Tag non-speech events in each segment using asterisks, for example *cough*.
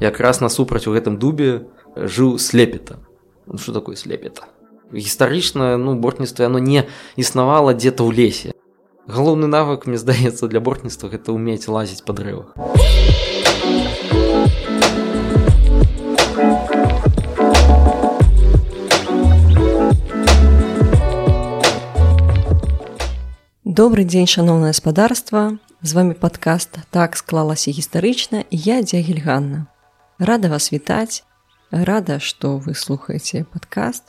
якраз насупраць у гэтым дубе жыў слепета ну, что такое слепета гістарычна ну бортніцтва оно не існавала дзе-то ў лесе. Галоўны навык мне здаецца для бортніцтва гэта ўмець лазіць па дрэвах Добры дзень шаноўнае гаспадарства з вами падкаст так склалася гістарычна я дзягель Ганна рада вас вітаць рада што вы слухаеце падкаст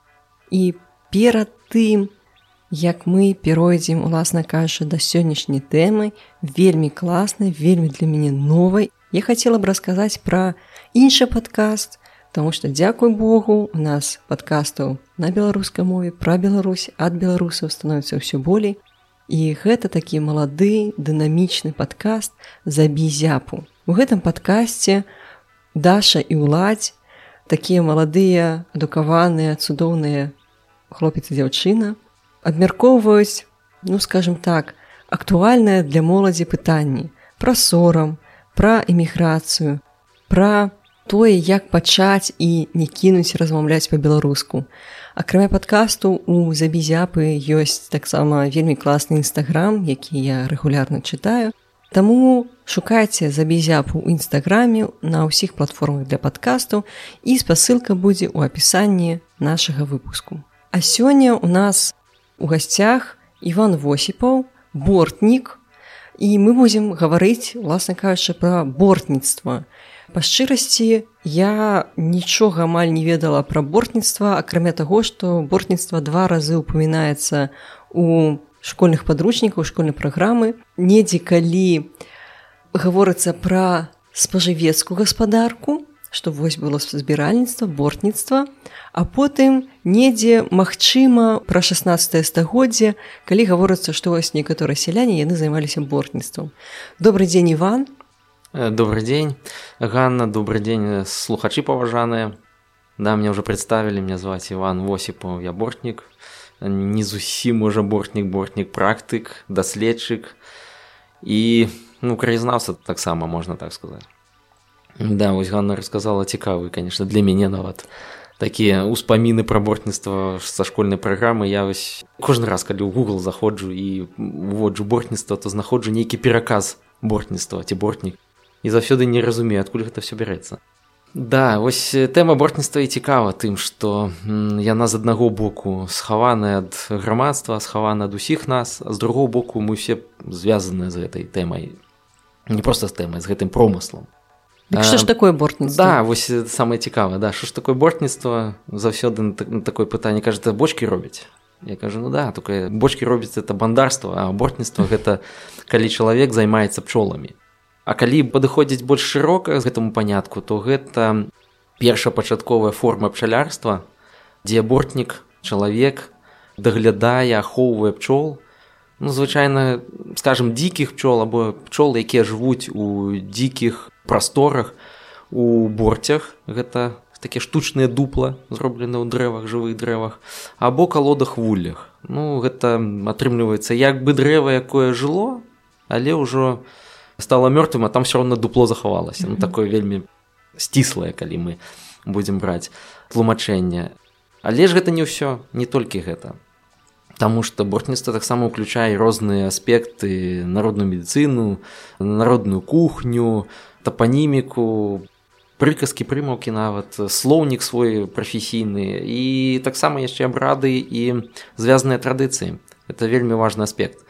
і перад тым як мы перайдзем уласна кажа да сённяшняй тэмы вельмі класнай вельмі для мяне новай. Я хацела б расказаць пра іншы падкаст Таму што дзякуй Богу у нас падкастаў на беларускай мове пра Беларусь ад беларусаў становіцца ўсё болей. І гэта такі малады дынамічны падкаст забі зяпу у гэтым падкасці даша і ўладзь такія маладыя адукаваныя цудоўныя хлопец і дзяўчына абмяркоўваюць ну скажем так актуальнае для моладзі пытанні пра сорам пра эміграцыю пра тое як пачаць і не кінуць размаўляць па-беларуску. Акрамя падкасту у забізяпы ёсць таксама вельмі класны нстаграм які я рэгулярна чытаю Таму шукайце забізяпу ў нстаграме на ўсіх платформах для падкасту і спасылка будзе ў апісанні нашага выпуску. А сёння у нас у гасцях Іван Восіпаў, бортнік і мы будзем гаварыць уласна кажучы пра бортніцтва. Па шчырасці я нічога амаль не ведала пра бортніцтва, акрамя таго, што бортніцтва два разы ўпамінаецца у школьных падручнікаў школьнай праграмы. Недзе калі гаворыцца пра спажывецкую гаспадарку, што вось было збіральніцтва, бортніцтва, а потым недзе магчыма пра 16 стагоддзе, калі гаворыцца, што вось некаторыя сяляне яны займаліся бортніцтвам. Добры дзень Іван, Э, добрый день ганна добрый день э, слухачи паважаныя да мне уже представили меня звать иван восипов я бортнік не зусім можа бортнік бортнік практык даследчык. І ну краязнаўца таксама можна так сказать да вось ганна рассказала цікавы конечно для мяне нават. Такія ўспаміны пра бортніцтва са школьнай праграмы. Я вось кожны раз калі ў google заходжу і уводжу бортніцтва то знаходжу нейкі пераказ бортніцтва ці бортнік. І заўсёды не разумею адкуль гэта все бярэцца да вось тэма бортніцтва і цікава тым што яна з аднаго боку схаваная ад грамадства схавана ад усіх нас а з другого боку мы все звязаныя з гэтай тэмай не проста з тэмай з гэтым промыслом что ж такое бортніцтва да вось самае цікава да що ж такое бортніцтва заўсёды на такое пытанне кажа бочки робяць? Я кажу ну да только бочки робіць это бандарство а бортніцтва гэта калі чалавек займаецца пчоламі А калі падыходзіць больш шырока з гэтаму панятку, то гэта першапачатковая форма пчалярства, дзе бортнік, чалавек даглядае, ахоўвае пчол. Ну, звычайна скажем дзікіх пчол або пчол, якія жывуць у дзікіх прасторах у борцях гэта такія штучныя дупла зроблены ў дрэвах жывых дрэвах або калодах вуллях ну гэта атрымліваецца як бы дрэва якое жыло але ўжо стала мёртвым а там все равно дупло захавалася ну такое вельмі сціслае калі мы будзем браць тлумачэнне. Але ж гэта не ўсё не толькі гэта. Таму што бортніцтва таксама ўключае розныя аспекты народную медыцыну народную кухню тапаніміку прыказкі прымаўкі нават слоўнік свой прафесійны і таксама яшчэ абрады і звязаныя традыцыі. Это вельмі важны аспект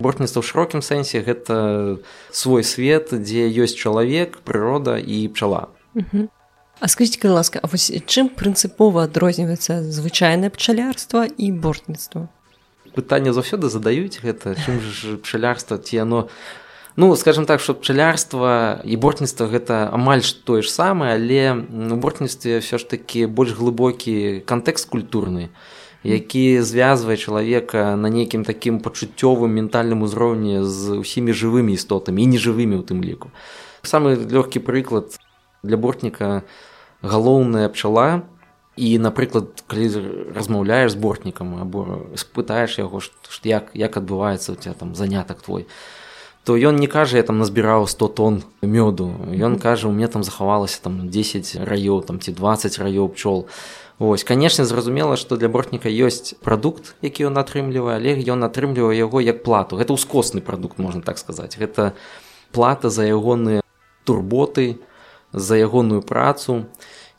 бортніцтва ў шырокім сэнсе гэта свой свет дзе ёсць чалавек прырода і пчала. А скажитеце калі ласка А вось чым прынцыпова адрозніваецца звычайнае пчалярства і бортніцтва? Пытанне заўсёды задаюць гэта чым ж пчалярства ці яно ну скажем так что пчалярства і бортніцтва гэта амаль тое ж самае але у бортніцтве ўсё ж такі больш глыбокі кантэкст культурны які звязвае чалавека на нейкім такім пачуццёвым ментальным узроўні з усімі жывымі істотамі і нежывымі ў тым ліку. Самы лёгкі прыклад для бортніка галоўная пчала. І напрыклад калі размаўляеш з бортнікам або спытаеш яго як, як адбываецца у тебя там занятак твой то ён не кажа я там назбіраў 100 тонн мёду ён кажа у меня там захавалася там 10 раёў там ці 20 раёў пчол Вось канешне зразумела што для бортніка ёсць прадукт які ён атрымлівае але ён атрымлівае яго як плату. Гэта ўскосны прадукт можна так сказаць. Гэта плата за ягоныя турботы за ягоную працу.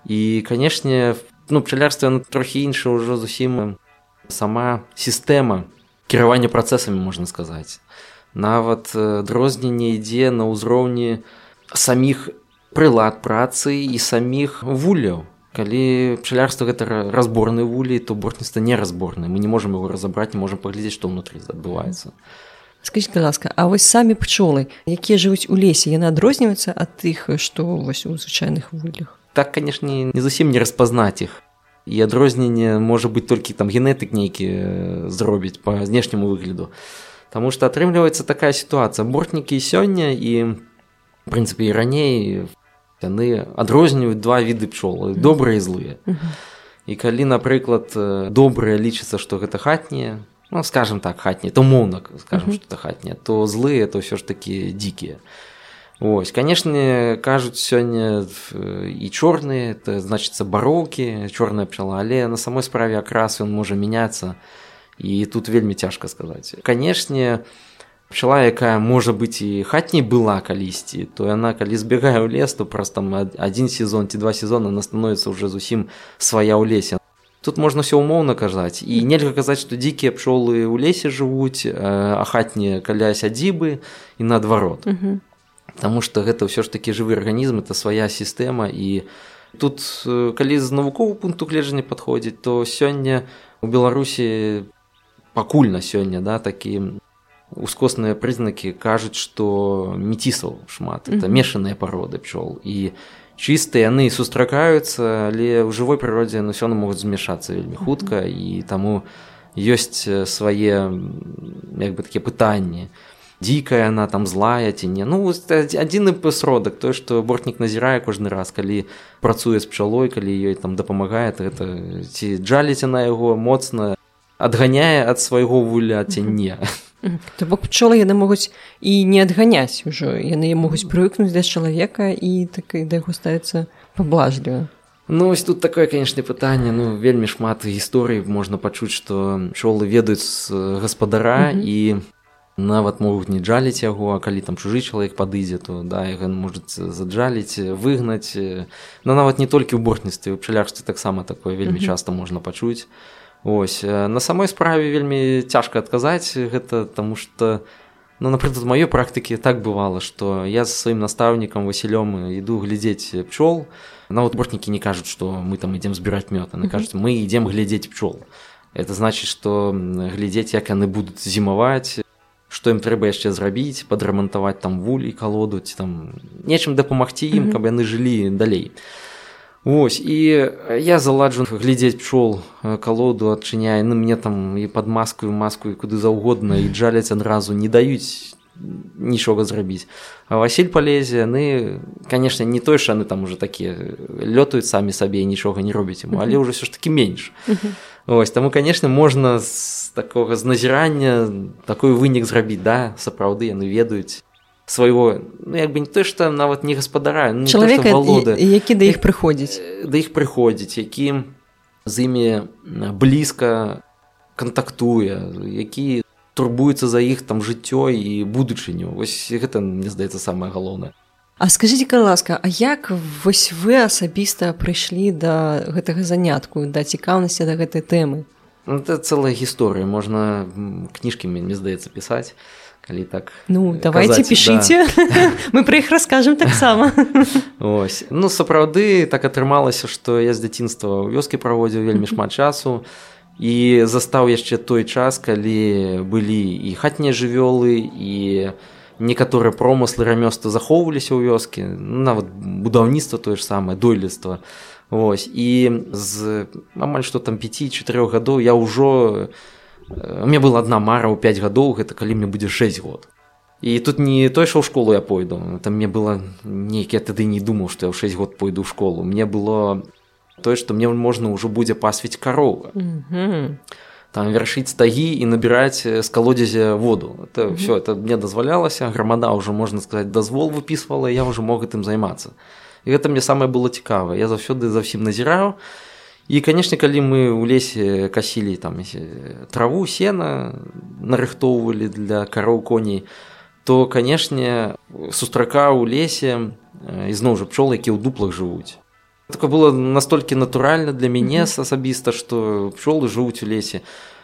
І канешне ну пчалярства трохі інша ўжо зусім. Сама сістэма кіравання працэсамі можна сказаць. Нават дрозненне ідзе на ўзроўні саміх прылад працы і саміх вуляў калі пчалярства гэта разборны вулей то бортніцтва неразборны мы не можемм его разабраць не можем паглядзець што ўнутры адбываецца. Скажите ласка а вось самі пчолы якія жывуць у лесе яны адрозніваюцца ад тых што вось у звычайных вулях? Так канешне не зусім не распазнаць іх. І адрозненне можа быць толькі там генетык нейкі зробіць па знешняму выгляду. Таму што атрымліваецца такая сітуацыя. Бортнікі сёння і прынцыпе і раней яны адрозніваюць два віды пчолы добрыя і злыя. І калі напрыклад добрыя лічыцца што гэта хатнія ну скажем так хатнія то моўнак скажем што это хатнія то злыя то ўсё ж такі дзікія Ось канешне кажуць сёння і чорныя это значыцца бароўкі чорная пчала але на самой справе акрас ён можа мяняцца і тут вельмі цяжка сказаць. Канешне пчала якая можа быць і хатняй была калісьці то яна калі збегае ў лес то праз там адзін сезон ці два сезона она становіцца ўжо зусім свая ў лесе тут можна все умоўна казаць і нельга казаць што дзікія пчолы ў лесе жывуць а хатнія каля сядзібы і наадварот Таму што гэта ўсё ж такі жывы арганізм это свая сістэма і тут калі з навукового пункту гледжання падходзіць то сёння у беларусі пакуль на сёння да такі ускосныя прызнакі кажуць што мецісаў шмат это мешаныя пароды пчол і чыстыя яны сустракаюцца але ў жывой прыродзе на сённа могуць змяшацца вельмі хутка і таму ёсць свае як бы такія пытанні дзікая она там злая ці не ну адзіны пасродак той што бортнік назірае кожны раз калі працуе з пчалой калі ёй там дапамагае гэта ці джаліце на яго моцна адганяе ад свайго вуля ці не то бок пчолы яны могуць і не адганяць ужо яны могуць прывыкнуць да чалавека і так да яго ставіцца паблажліва Ну ось тут такое канешне пытанне ну вельмі шмат гісторый можна пачуць што пчолы ведаюць гаспадара mm -hmm. і нават могуць не джаліць яго а калі там чужы чалавек падыдзе то да ён можа заджаліць выгнаць ну нават не толькі ў бортніцтве у пчалярстве таксама такое вельмі mm -hmm. часта можна пачуць Вось на самой справе вельмі цяжка адказаць гэта таму што ну напрыклад маёй практыкі так бывала што я з сваім настаўнікам васілём іду глядзець пчол. Нават бортнікі не кажуць што мы там ідзем збіраць мёд на кажуць мы ідзем глядзець пчол это значыць што глядзець як яны будуць зімаваць што ім трэба яшчэ зрабіць падрамантаваць там вулі калоду ці там нечым дапамагці ім каб яны жылі далей Вось і я заладжу глядзець пчол калоду адчыняе ну мне там і пад маскую маску і куды заўгодна і джаляць адразу не даюць нічога зрабіць. А Васіль палезе яны канешне не той яны там уже такія лётаюць самі сабе нічога не робяць ему але ўжо ўсё ж таки менш. Вось таму канешне можна з такога з назірання такой вынік зрабіць да сапраўды яны ведаюць свайго ну як бы не то што нават не гаспадара ну, чалавек які да іх прыходзіць да іх прыходзіць які з імі блізка кантактуе які турбуецца за іх там жыццё і будучыню вось гэта мне здаецца самае галоўнае А скажитеце ка ласка А як вось вы асабіста прыйшлі да гэтага занятку да цікаўнасці да гэтай тэмы? Ну, это целая гісторыя можна кніжкі мне здаецца пісаць калі так ну давайте казаць, пішыце да. *laughs* мы пра іх раскажам таксама ось. Ну сапраўды так атрымалася што я з дзяцінства ў вёскі праводзіў вельмі шмат часу. І застаў яшчэ той час калі былі і хатнія жывёлы і некаторыя промыслы рамёства захоўваліся ў вёскі. Ну, нават будаўніцтва тое ж самае дойлідства. Ось. І з амаль што там 5-4 гадоў я ўжо не у мне была одна мара ў 5 гадоў гэта калі мне будзе 6 год і тут не той що ў школу я пойду там мне было нейкі я тады не думаў што я ў 6 год пойду ў школу. Мне было тое што мне можна ўжо будзе пасвіць карова там вяршыць стагі і набіраць з калодзезе воду. Это mm -hmm. все это мне дазвалялася грамада уже можна сказаць дазвол выпісвала я уже мог гэтым займацца і гэта мне самае было цікава я заўсёды за ўсім назіраў і канешне калі мы ў лесе касілі там траву сена нарыхтоўвалі для кароў коней то канешне сустрака ў лесе ізноў жа пчол які ў дуплах жывуць такое было настолькі натуральна для мяне асабіста што пчолы жывуць у лесе.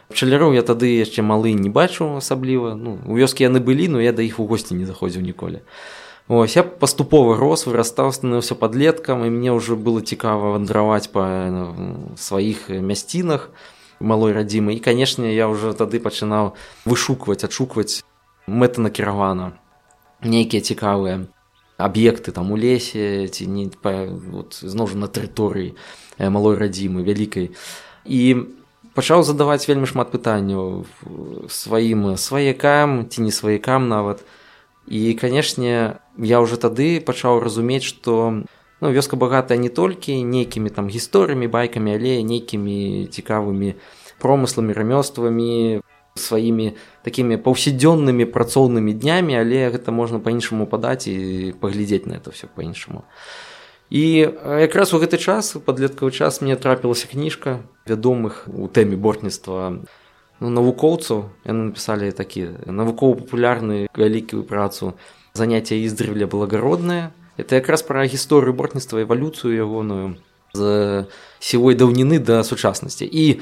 Пчаляроў я тады яшчэ малы не бачу асабліва ну у вёскі яны былі но я да іх у госці не заходзіў ніколі ось я паступова рос вырастаў становіўся падлеткам і мне ўжо было цікава вандраваць па ну, сваіх мясцінах малой радзімы і канешне я ўжо тады пачынаў вышукваць адшукваць мэтанакіравана нейкія цікавыя аб'екты там у лесе ці не вот, зноў жа на тэрыторыі э, малой радзімы вялікай і пачаў задаваць вельмі шмат пытанняў сваім сваякам ці не сваякам нават і канешне я уже тады пачаў разумець што ну, вёска багатая не толькі нейкімі там гісторыямі байкамі але нейкімі цікавымі промысламі рамёствамі сваімі такімі паўсядзённымі працоўнымі днямі але гэта можна па-іншаму падаць і паглядзець на это все па-іншаму. І якраз у гэты час падлеткавы час мне трапілася кніжка вядомых у тэме бортніцтва ну, навукоўцаў. Яны напісалі такі навукова-папулярны вялікую працу заняцця іздрывля благароднае это якраз пра гісторыю бортніцтва эвалюцыю ягоную з сівой даўніны да сучаснасці і у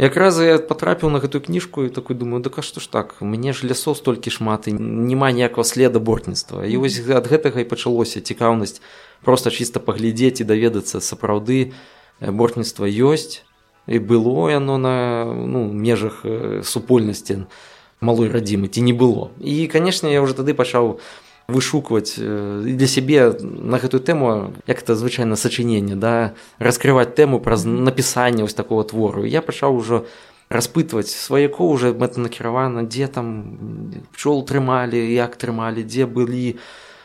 якраз я потрапіў на гэтую кніжку і такой думаю да што ж так? Мне ж лясоў столькі шмат і няма ніякого следа бортніцтва і вось ад гэтага і пачалося цікаўнасць просто чыста паглядзець і даведацца сапраўды бортніцтва ёсць. І было яно на ну, межах супольнасці малой радзімы ці не было. І канешне я уже тады пачаў вышукваць для сябе на гэтую тэму як это звычайна сачыненне да раскрываць тэму праз напісанне вось такого твору. Я пачаў ужо распытваць сваяко уже мэтанакіравана дзе там пчол трымалі як трымалі дзе былі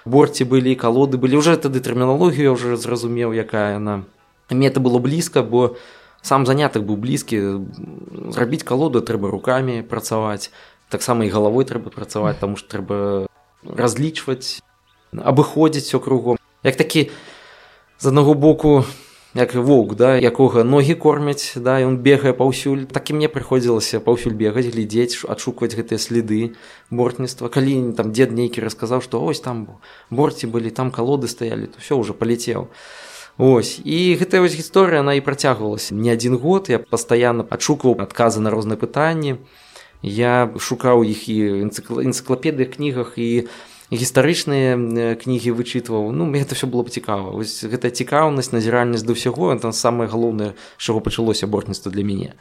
борці былі калоды былі. Уже тады тэрміналогію уже зразумеў якая яна. Мне это было блізка бо сам занятак быў блізкі. Зрабіць калоду трэба руками працаваць таксама і галавой трэба працаваць таму што трэба разлічваць абыходзіць все кругом. Як такі з аднаго боку як воўк да якога ногі кормяць да ён бегае паўсюль так і мне прыходзілася паўсюль бегаць глядзець адшукваць гэтыя следы бортніцтва. Калі там дзед нейкі расказаў што ось там борці былі там калоды стаялі то все уже паляцеў Ось. І гэтая вось гісторыя она і працягвалася не адзін год. Я пастаянна адшукваў адказы на розныя пытанні я шукаў іх і энцыклапедыях кнігах і гістарычныя кнігі вычытваў ну мне это все было б цікава вось гэта цікаўнасць назіральнасць да ўсяго там самае галоўнае чаго пачалося бортніцтва для мяне.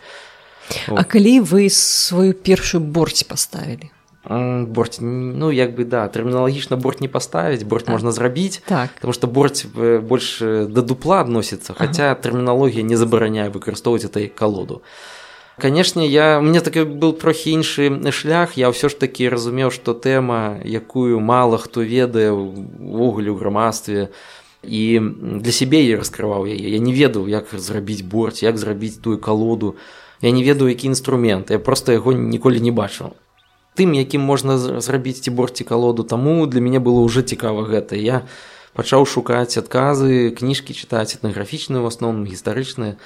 А калі вы сваю першую борць паставілі борт ну як бы да тэрміналагічна борт не паставіць борт так. можна зрабіць так потому что борт больш да дупла адносіцца хаця ага. тэрміналогія не забараняе выкарыстоўваць этой калоду канешне я мне такі был трохі іншы шлях. Я ўсё ж такі разумеў што тэма якую мала хто ведае увогуле ў грамадстве і для сябе я раскрываў яе я не ведаў як зрабіць борт як зрабіць тую калоду я не ведаю які інструмент я просто яго ніколі не бачыў тым якім можна зрабіць ці борці калоду таму для мяне было ўжо цікава гэта. Я пачаў шукаць адказы кніжкі чытаць этнаграфічныя в асноўным гістарычныя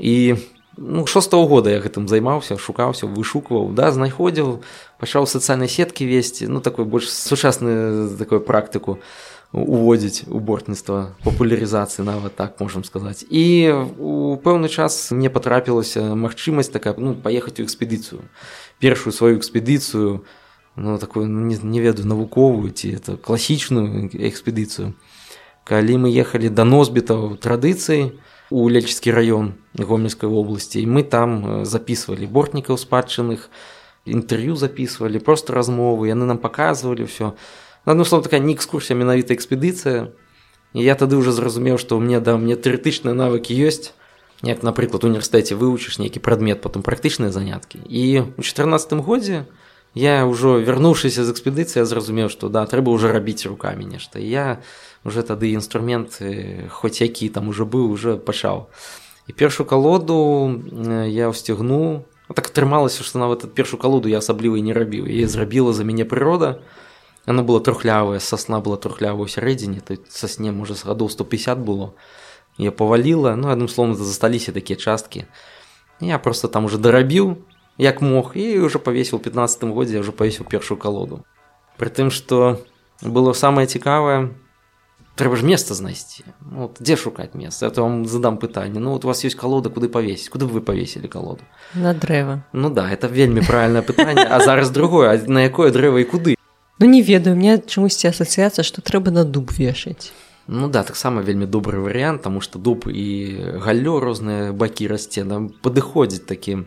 і ну, шостого года я гэтым займаўся шукаўся вышукваў да знаходзіў пачаў сацыяльнай сеткі весці ну такой больш сучасную такую практыку уводзіць у бортніцтва папулярызацыі нават так можам сказаць. І у пэўны час мне патрапілася магчымасць такая ну паехаць у экспедыцыю першую сваю экспедыцыю ну такую ну, не, не ведаю навуковую ці это класічную экспедыцыю. Калі мы ехалі да носьбітаў традыцыі у лельчскі раён гомельскай вобласці і мы там э, записывалі бортнікаў спадчынных інтэрв'ю записывалі просто размовы яны нам показывалі ўсё адно слово такая не экскурсія менавіта экспедыцыя я тады уже зразумеў што мне да мне тэарэтычныя навыкі ёсць як напрыклад універсітэце вывучыш нейкі прадмет потым практычныя заняткі і у чатырнатым годзе я ўжо вярнуўшыся з экспедыцыі зразумеў што да трэба ўжо рабіць руками нешта. Я уже тады інструмент хоць які там уже быў уже пачаў. І першую калоду я ўсцягну. Так атрымалася што нават першую калоду я асабліва не рабіў. І зрабіла за мяне прырода. Она была трухлявая сосна была трухлявая ў сярэдзіне то сасне можа з гадоў 150 было. Я паваліла ну адным словом засталіся такія часткі. Я просто там уже дарабіў як мог і уже павесіў 15 годзе уже павесіў першую калоду. Притым что было самае цікавае трэба ж месца знайсці. Вот, дзе шукаць месца это вам задам пытанне ну вот у вас есть калода куды павесіць куды вы павесілі калоду на дрэва ну да это вельмі правильное пытанне а зараз другое на якое дрэва і куды Ну не ведаю мне чамусьці асацыяцыя што трэба на дуб вешаць Ну да таксама вельмі добры варыянт таму што дуб і галлё розныя бакі расце нам падыходзіць такім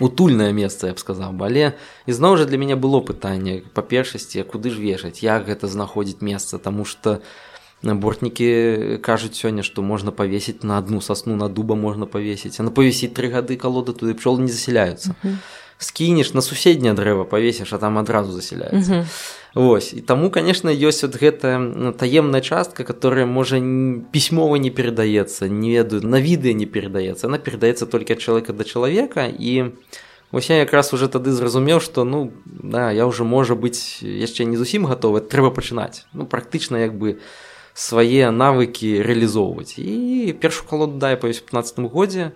утульнае месца я б сказаў але ізноў жа для мяне было пытанне па першасці куды ж вешаць як гэта знаходзіць месца таму што бортнікі кажуць сёння што можна павесіць на одну сасну на дуба можна павесіць. А на павесіць тры гады калоды туды пчол не засяляюцца. Скінеш на суседняе дрэва павесіш а там адразу засяляецца Вось і таму конечно ёсць вот гэта таемная частка которая можа пісьмова не перадаецца не ведаю на відэа не перадаецца. Она перадаецца толькі ад чалавека да чалавека і Вось я якраз уже тады зразумеў што ну да я уже можа быць яшчэ не зусім гатовы трэба пачынаць. Ну практычна як бы свае навыкі рэалізоўваць і першую калоду дай па 15 годзе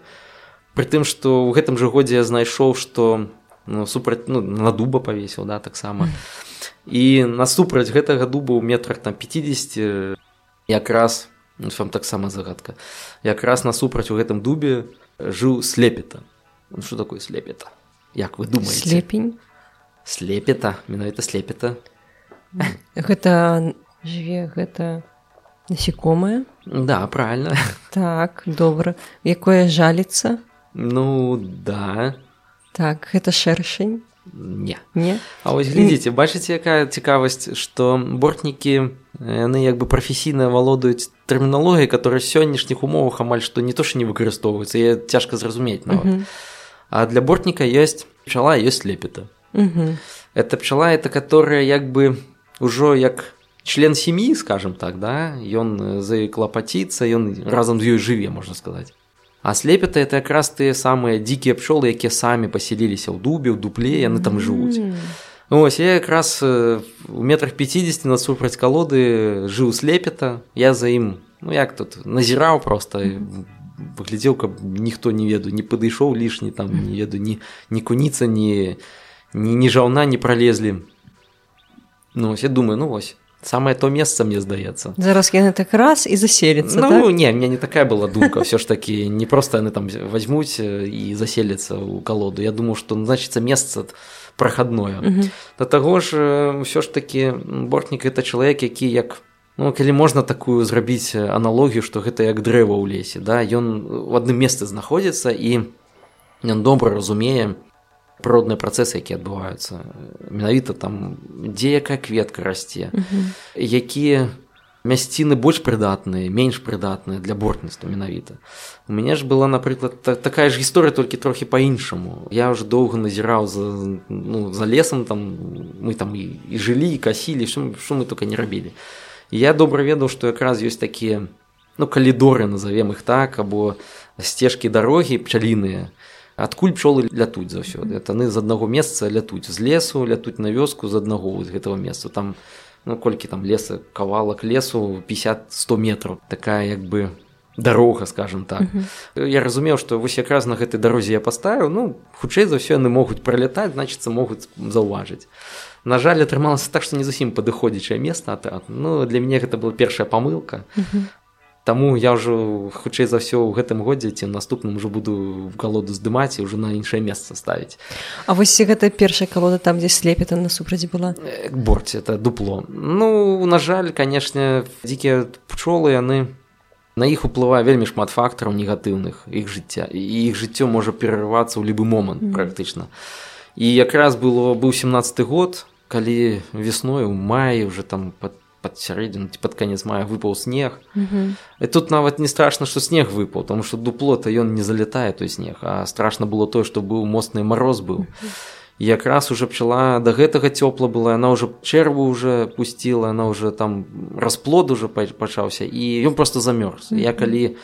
пры тым што ў гэтым жа годзе я знайшоў што ну, супраць ну, на дуба павесіў да таксама і насупраць гэтага дуба ў метрах там 50 якраз ну, вам таксама загадка якраз насупраць у гэтым дубе жыў слепета. Ну, что такое слепета? Як вы думаете слепень. Слепета менавіта слепета. Гэта жыве гэта насекомае да правильно *laughs* так добра якое жаліцца ну да так гэта шэршень не не А вось глядзіце бачыце якая цікавасць што бортнікі яны як бы прафесійна валодаюць тэрміналогіяй которая сённяшніх умовах амаль што не то што не выкарыстоўваецца я цяжка зразумець нават. Uh -huh. А для бортніка ёсць пчала ёсць лепета. Угу. Это пчала это которая як бы ўжо як член сям'і скажем так да ён за клапаціцца ён разам з ёй жыве можна сказаць. А слепета это якраз тыя самыя дзікія пчолы, якія самі пасяліліся ў дубе, ў дупле, яны там жывуць. Ось я якраз у метрах 50 насупраць калоды жыў слепета, я за ім ну як тут назіраў просто выглядзеў каб ніхто не ведаю не падышоў лішні там не веду ні не куніца не не ні жаўна не пролезлі ну я думаю ну вось самое то месца мне здаецца зараз яны так раз і заселіцца ну так? не мне не такая была думка. Все ж таки не просто яны там возьмуць і заселіцца ў калоду я думаю что значится месца проходное. Да таго ж ўсё ж таки бортнік это чалавек які як Ну, калі можна такую зрабіць аналогію што гэта як дрэва ў лесе да ён у адным месцы знаходзіцца і ён добра разумее прыродныя працэсы якія адбываюцца менавіта там дзе якая кветка расце якія мясціны больш прыдатныя менш прыдатныя для бортніцтва менавіта у мяне ж была напрыклад та, такая ж гісторыя толькі трохі па-іншаму я ўжо доўга назіраў за ну, за лесам там. Мы там і, і жылі і касілі що, мы только не рабілі я добра ведаў што якраз ёсць такія ну калідоры назовем іх так або сцежкі дарогі пчаліныя адкуль пчолы лятуць заўсёды это яны з аднаго месца лятуць. З лесу лятуць на вёску з аднаго з гэтага месца. Там ну колькі там леса кавалак лесу 50-100 метров такая як бы дарога скажем так. Uh -huh. я разумеў што вось якраз на гэтай дарозе я паставіў ну хутчэй за ўсё яны могуць пралятаць значыцца могуць заўважыць. На жаль атрымалася так што не зусім падыходзячае месца атрад ну для мяне гэта была першая памылка. Uh -huh. Таму я ўжо хутчэй за ўсё ў гэтым годзе ці наступным ужо буду в галоду здымаць і ўжо на іншае месца ставіць. А вось гэта першая калода там дзе слепета насупраць была? Борце это дупло. Ну на жаль канешне дзікія пчолы яны на іх уплывае вельмі шмат фактараў негатыўных іх жыцця. І іх жыццё можа перарывацца ў любы момант mm. практычна. І якраз было быў 17 год калі весной у маі уже там под под сярэдзіну ці пад канец мая выпаў снег mm -hmm. і тут нават не страшно што снег выпаў тому что дупло то ён не залетае той снег а страшно было тое што быў моцны мороз быў mm -hmm якраз уже пчала до гэтага цёпла была она уже чэрву уже пустила она уже там расплод уже пачаўся і ён просто замёрз. Mm -hmm. я калі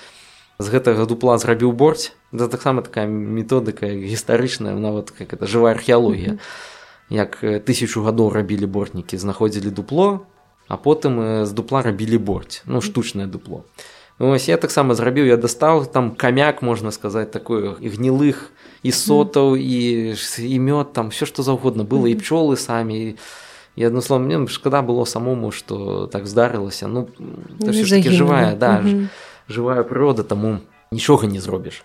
з гэтага дупла зрабіў борць да таксама такая методыка гістарычная нават как это жывая археалогія. Як тысячу гадоў рабілі бортнікі знаходзілі дупло а потым з дупла рабілі борць. Ну штучнае дупло. Ось я таксама зрабіў я дастаў там камяк можна сказаць такое і гнілых і сотаў і і мёд там все што заўгодна. Было і пчолы самі і адно слово мне шкада было самому што так здарылася. Ну, ну жывая да жывая прырода таму нічога не зробіш.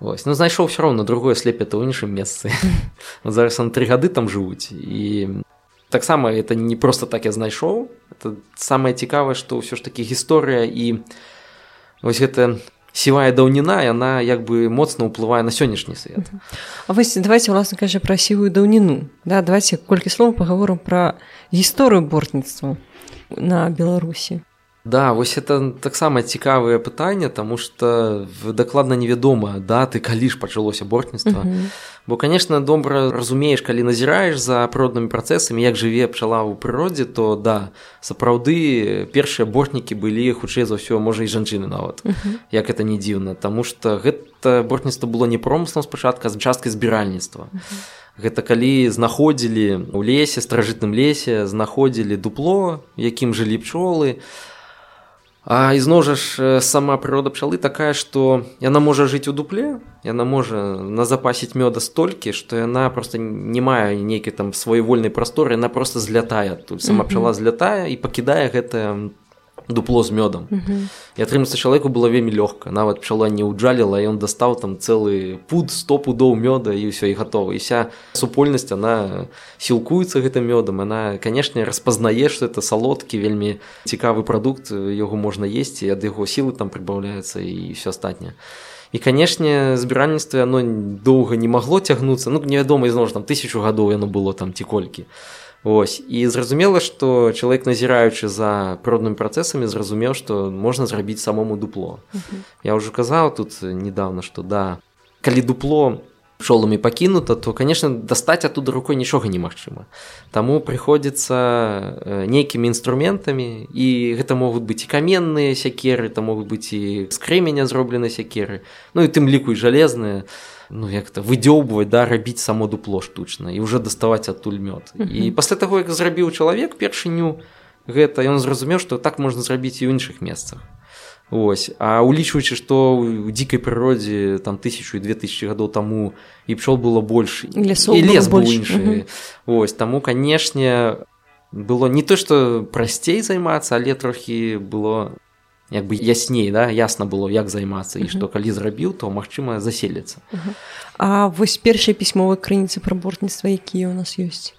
Вось. Ну знайшоў все роўно другое слепета ў іншым месцы. *laughs* Зараз на тры гады там жывуць і таксама это не просто так я знайшоў это самае цікавае што ўсё ж такі гісторыя і вось гэта сівая даўніна яна як бы моцна ўплывае на сённяшні свет А вось давайте уласна кажа пра сівую даўніну да давайте колькі слоў паговорам пра гісторыю бортніцтва на беларусі Да вось это таксама цікавае пытанне тому что дакладна невядома даты калі ж пачалося бортніцтва бо конечно добра разумееш калі назіраеш за прыроднымі працэсамі як жыве пчала ў прыродзе то да сапраўды першыя бортнікі былі хутчэй за ўсё можа і жанчыны нават як это не дзіўна. Тому что гэта бортніцтва было не промыслам спачатка з часткай збіральніцтва. Гэта калі знаходзілі ў лесе стражытным лесе знаходзілі дупло якім жылі пчолы А ізноў жа ж сама прырода пчалы такая, што яна можа жыць у дупле, яна можа назапасіць мёда столькі, што яна проста не мае нейкай там сваёвольнай прасторы, яна проста злятае тут сама пчала злятае і пакідае гэтае дупло з мёдам. І атрымацца чалавеку было вельмі лёгка. Нават пчала не ўджаліла ён дастаў там цэлы пуд сто пудоў мёда і ўсё і гатова і вся супольнасць она сілкуецца гэтым мёдам она канешне распазнае што это салодкі вельмі цікавы прадукт яго можна есці ад яго сілы там прыбаўляецца і все астатняе. І канешне збіральніцтва оно доўга не магло цягнуцца. Ну невядома ізноў там тысячу гадоў яно было там ці колькі Вось і зразумела, што чалавек назіраючы за прыроднымі працэсамі зразумеў, што можна зрабіць самому дупло. Uh -huh. Я ўжо казаў тут недавно, што да калі дупло пчоламі пакінута, то конечно дастаць адтуда рукой нічога немагчыма. Таму прыходзіцца нейкімі інструментамі і гэта могуць быць і каменныя сякеры, там могуць быць і з крэмення зроблены сякеры, ну і тым ліку і жалезныя ну як-то выдзёўбваць да рабіць само дупло штучна і уже даставаць адтуль мёд. Uh -huh. і пасля таго як зрабіў чалавек першыню гэта ён зразумеў што так можна зрабіць і ў іншых месцах. Вось а улічваючы што ў дзікай прыродзе там тысячу і две тысячи гадоў таму і пчол было больш Лесо і лес быў іншы uh -huh. Вось таму канешне было не то што прасцей займацца але трохі было як бы ясней да ясна было як займацца і што калі зрабіў то магчыма заселіцца. А вось першыя пісьмовыя крыніцы пра бортніцтва якія ў нас ёсць?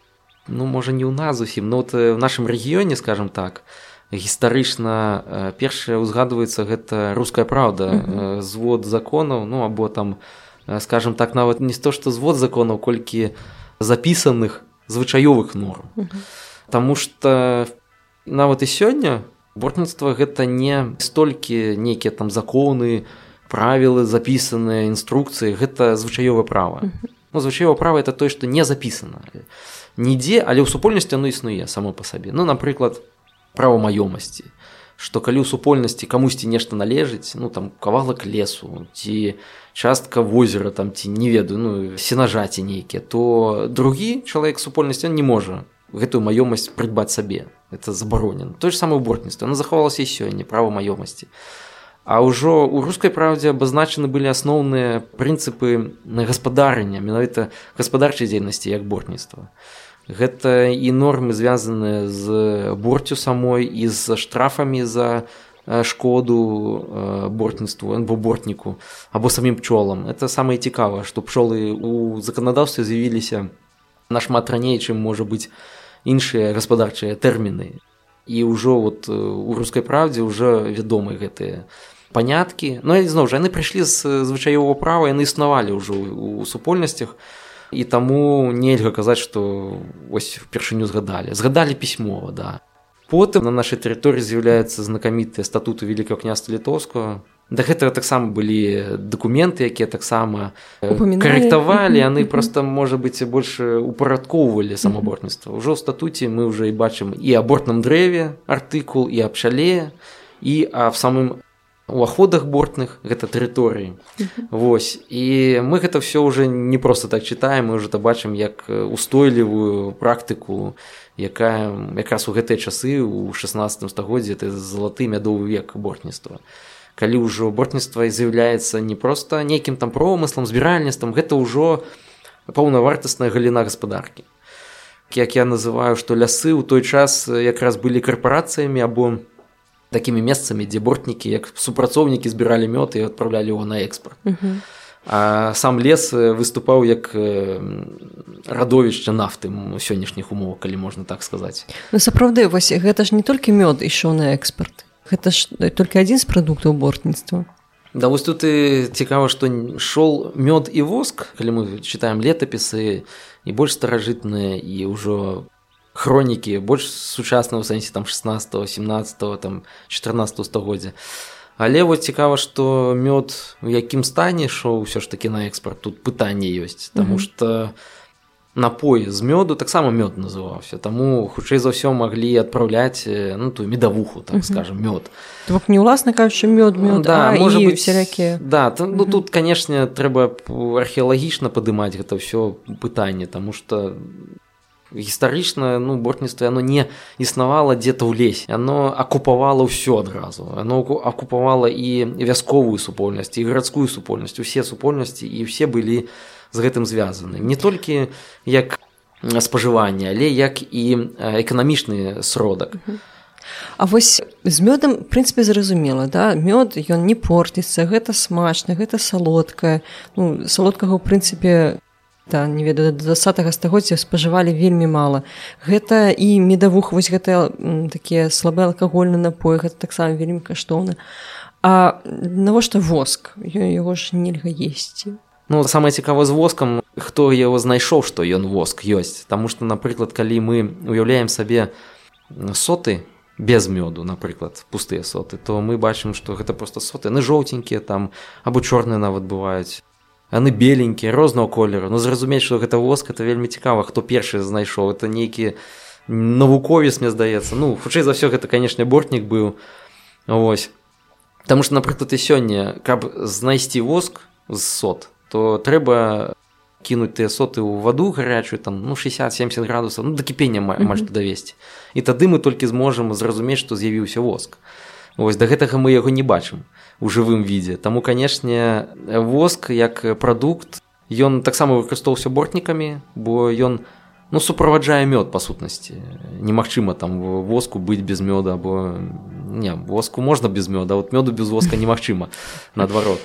Ну можа не ў нас зусім но вот в нашым рэгіёне скажем так гістарычна першае ўзгадваецца гэта руская праўда звод законаў ну або там скажем так нават не то што звод законаў колькі запісаных звычаёвых норм. Таму што нават і сёння бортніцтва гэта не столькі нейкія там законы правілы запісаныя інструкцыі гэта звычаёвае права ну, звычаёва права это тое што не запісана нідзе але ў супольнасці оно існуе само па сабе ну напрыклад права маёмасці што калі ў супольнасці камусьці нешта належыць ну там кавалак лесу ці частка возера там ці не ведаю ну сенажаці нейкія то другі чалавек супольнасці не можа гэтую маёмасць прыдбаць сабе это забаронена то же самое бортніцтва она захавалася і сёння права маёмасці а ўжо у рускай праўдзе абазначаны былі асноўныя прынцыпы на гаспадарання менавіта гаспадарчай дзейнасці як бортніцтва гэта і нормы звязаныя з борцю самой і з штрафамі за шкоду бортніцтву або бортніку або самім пчолам это самае цікавае што пчолы у заканадаўстве з'явіліся нашмат раней чым можа быць іншыя гаспадарчыя тэрміны. І ўжо вот у рускай правдзе ўжо вядомы гэтыя паняткі. Но зноў жа яны прыйшлі з звычаёвого права яны існавалі ўжо у супольнасцях. І таму нельга казаць што ось упершыню згадалі. Згадалі пісьмова да. Потым на нашай тэрыторыі з'яўляецца знакамітыя статуты великкага княства літоўскага да гэтага таксама былі дакументы якія таксама карэктавалі яны *laughs* просто можа быць больш упарадкоўвалі самаборніцтва ўжо ў статуце мы ўжо і бачым і абортным дрэве артыкул і аб пчале і а в самым уваходах бортных гэта тэрыторыі Вось. І мы гэта все уже не просто так читаем мы уже то бачым як устойлівую практыку якая якраз у гэтыя часы у 16 стагоддзе ты залаты мядовы век бортніцтва калі ўжо бортніцтва з'яўляецца не просто нейкім там промыслам збіральніцтвам гэта ўжо паўнавартасная галіна гаспадаркі. Як я называю што лясы ў той час якраз былі карпорацыямі або такімі месцамі дзе бортнікі як супрацоўнікі збіралі мёд і адпраўлялі его на экспорт uh -huh. а сам лес выступаў як радовішча нафты у сённяшніх умовах калі можна так сказаць. Ну, сапраўды вось гэта ж не толькі мёд ішоў на экспорт гэта ж толькі адзін з прадуктаў бортніцтва Да вось тут і цікава што шоў мёд і воск калі мы читаем летапісы і больш старажытныя і ўжо хронікі больш сучаснага сэнсе там 16 17 там 14 стагоддзя. Але вот цікава што мёд у якім стане шоу ўсё ж таки на экспорт тут пытанне ёсць. Тому что напой з мёду таксама мёд называўся. Таму хутчэй за ўсё маглі адпраўляць ну ту медавуху так скажем мёд. Бок не ўласна кажучы мёд мёд да можа быть всякие да то, ну тут канешне трэба археалагічна падымаць гэта ўсё пытанне тому что гістарычна ну бортніцтва оно не існавала дзе-то ў лесе. Оно акупавала ўсё адразу. Оно акупавала і вясковую супольнасць і гарадскую супольнасць. Усе супольнасці і все былі з гэтым звязаны. Не толькі як спажыванне але як і эканамічны сродак. А вось з мёдам прынцыпе зразумела да? Мёд ён не порціцца гэта смачна гэта салодкае. Ну, салодкага ў прынцыпе да, не ведаю двадцатого стагоддзя спажывалі вельмі мала. Гэта і медавух вось гэта такія слабы алкагольны напой гэта таксама вельмі каштоўна. А навошта воск? Яго ж нельга есці Ну самае цікава з воскам хто яго знайшоў што ён воск ёсць. Таму што напрыклад калі мы уяўляем сабе соты без мёду напрыклад пустыя соты то мы бачым што гэта просто соты. На жоўценькія там або чорныя нават бываюць. Яны беленькія рознага колеру. Ну зразумець что гэта воск это вельмі цікава хто першы знайшоў. Это нейкі навуковец мне здаецца. Ну хутчэй за все гэта канешне бортнік быў. Ось Таму что напрыклад і сёння каб знайсці воск з сот то трэба кінуць тыя соты ў ваду гарячую там ну 60-70 градусаў ну да кіпення амаль што давесці і тады мы толькі зможам зразумець што з'явіўся воск Вось да гэтага мы яго не бачым у жывым відзе. Таму канешне, воск як прадукт ён таксама выкарыстоўваўся бортнікамі, бо ён ну, суправаджае мёд па сутнасці. Немагчыма там воску быць без мёда або не воску можна без мёда, вот мёду без воска немагчыма *laughs* наадварот.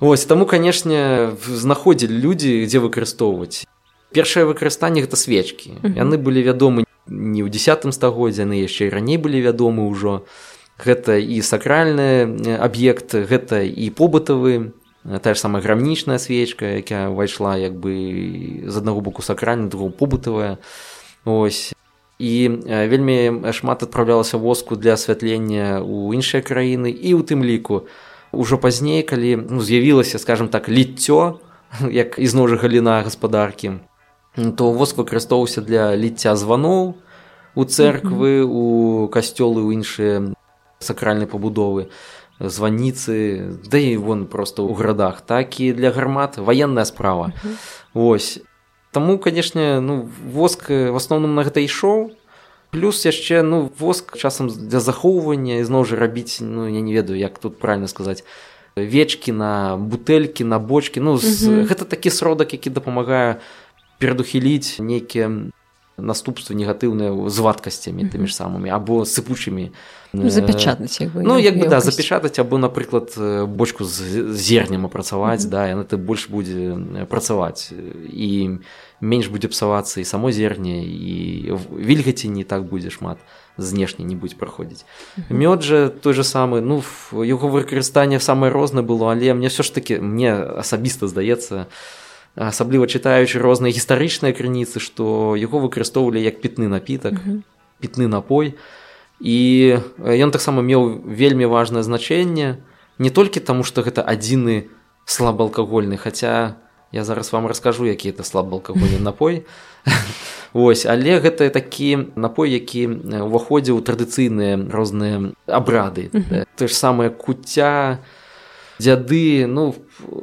Вось таму канешне знаходзілі людзі, дзе выкарыстоўваць. Першае выкарыстанне гэта свечкі. Яны былі вядомы не ў десятым стагоддзе, яны яшчэ і раней былі вядомы ўжо гэта і сакральны аб'ект гэта і побытавы тая ж самая грамнічная свечка якая ўвайшла як бы з аднаго боку сакральна другого побытавая ось. І вельмі шмат адпраўлялася воску для асвятлення ў іншыя краіны і ў тым ліку ўжо пазней калі ну, з'явілася скажем так ліццё *laughs* як ізноў жа галіна гаспадаркі то воск выкарыстоўваўся для ліцця званоў у церквы у касцёлы ў іншыя сакральнай пабудовы званіцы да і вон просто ў гарадах так і для гармат ваенная справа. Вось. Таму канешне ну воск в асноўным на гэта ішоў плюс яшчэ ну воск часам для захоўвання ізноў жа рабіць ну я не ведаю як тут правильно сказаць вечкі на бутэлькі на бочки ну з, гэта такі сродак які дапамагае перадухіліць нейкія наступствы негатыўныя з вадкасцямі тымі ж самымі або сыпучымі ну, запечатаць ну як бы да запечатаць або напрыклад бочку з зернем апрацаваць mm -hmm. да яна ты больш будзе працаваць і менш будзе псавацца і само зерне і вільгаці не так будзе шмат знешне не будзе праходзіць mm -hmm. мёд жа той же самы ну яго выкарыстанне самае рознае было але мне все ж таки мне асабіста здаецца асабліва чытаючы розныя гістарычныя крыніцы што яго выкарыстоўвалі як пітны напітак mm -hmm. пітны напой. І ён таксама меў вельмі важнае значэнне не толькі таму што гэта адзіны слабаалкагольны хаця я зараз вам раскажу які это слабаалкагольны *laughs* напой. Вось але гэта такі напой які уваходзіў традыцыйныя розныя абрады. Ты ж самае куця дзяды ну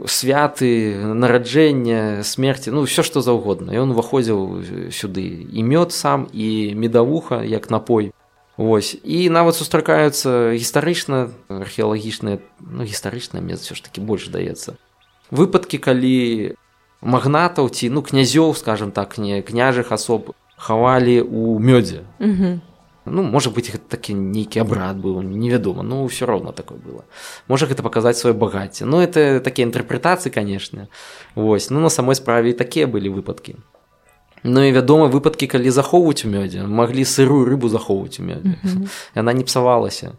святы нараджэння смерти ну все что заўгодна. Ён уваходзіў сюды і мёд сам і медавуха як напой. Вось. І нават сустракаюцца гістарычна археалагічныя ну, гістарычнае мне все ж таки больш даецца выпадкі калі магнатаў ці ну князёў скажем так не княжых асоб хавалі у мёдзе ну можа быть гэта такі нейкі абрад быў невядома ну все роўно такое было. Можа гэта паказаць сваё багацце ну это такія інтэрпрэтацыі канешне Вось ну на самой справе і такія былі выпадкі Ну і вядома выпадкі калі захоўваюць у мёдзе маглі сырую рыбу захоўваць у мёдзе яна не псавалася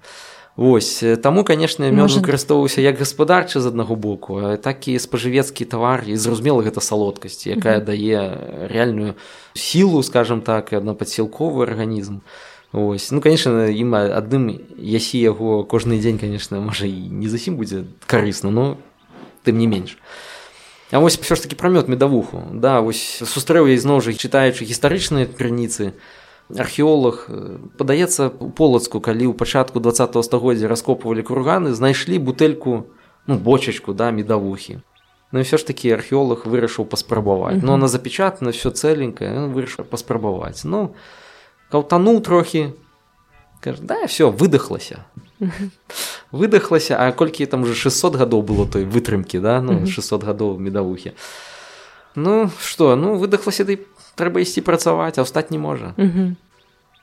Вось таму канешне мёд выкарыстоўваўся як гаспадарчы з аднаго боку так і спажывецкі тавар і зразумела гэта салодкасць якая дае рэальную сілу скажем так і аднападсілковы арганізм Ось. Ну конечно ім адным ясі яго кожны дзень конечно можа і не зусім будзе карысна но тым не менш. А вось все ж таки прамёт медавуху. Да вось сустрэў я ізноў жа чытаючы гістарычныя крыніцы археолог э, падаецца у полацку калі ў пачатку два стагоддзя раскопывалі курганы знайшлі бутэльку ну бочачку да медавухі. Ну і все ж таки археолог вырашыў паспрабаваць. Но она запечатана все цэленькае вырашыў паспрабаваць. Ну каўтануў трохі да все выдохлася *laughs* выдохлася а колькі там уже 600 гадоў было той вытрымкі да ну 600 гадоў медавухі ну что ну выдохлася ты трэба ісці працаваць а ўстаць не можа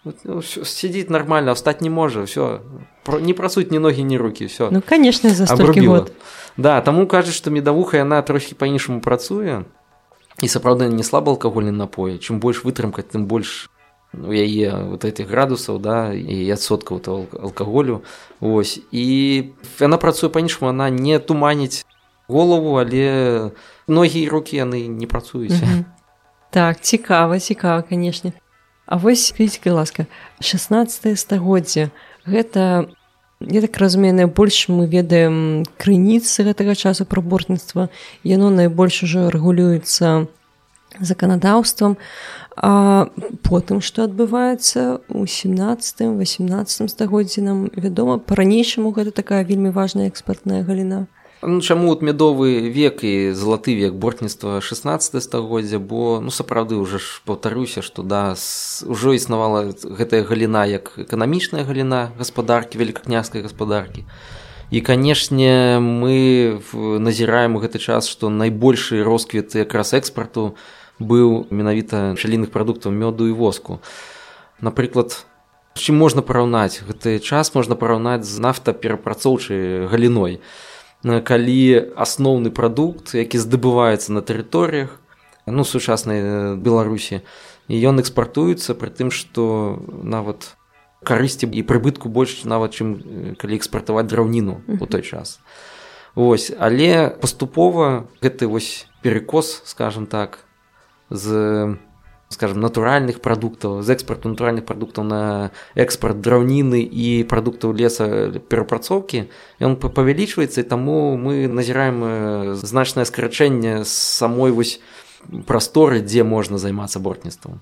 ну, сидзіць нормально встать не можа все не працуюць ні ногі ні руки все ну конечно за да таму кажуць что медавуха яна трохі по-іншаму працуе і сапраўды не слаба алкагольны напоі чым больш вытрымка тым больш у яе вот этих градусаў да і адсоткаў алкаголю ось. І яна працуе па-іншаму она не туманіць голову але ногі і руки яны не працуюць так цікава цікава канешне А вось крыцька ласка 16 стагоддзя гэта я так разумею найбольш мы ведаем крыніцы гэтага часу пра бортніцтва яно найбольш ужо рэгулюецца заканадаўствам а потым што адбываецца у 17 18 стагоддзі нам вядома па-ранейшаму гэта такая вельмі важная экспертная галіна. Ну, чаму от мядовы век і залаты век бортніцтва 16 стагоддзя? Бо ну сапраўды уже ж паўтаруся што да ўжо існавала гэтая галіна як эканамічная галіна гаспадаркі великакняскай гаспадаркі. І канешне мы назіраем у гэты час што найбольшы росквіт якраз экспарту быў менавіта шаліных прадуктаў мёду і воску. Напрыклад чым можна параўнаць? Гэты час можна параўнаць з нафтаперапрацоўчай галіной. Калі асноўны прадукт які здабываецца на тэрыторыях ну сучаснай беларусі і ён экспартуецца пры тым што нават карысці і прыбытку больш нават чым калі экспартаваць драўніну у той час. Вось але паступова гэты вось перекос скажем так з скажем натуральных прадуктаў з экспарту натуральных прадуктаў на экспарт драўніны і прадуктаў леса перапрацоўкі ён павялічваецца таму мы назіраем э, значнае скарачэнне самой вось прасторы дзе можна займацца бортніцтвам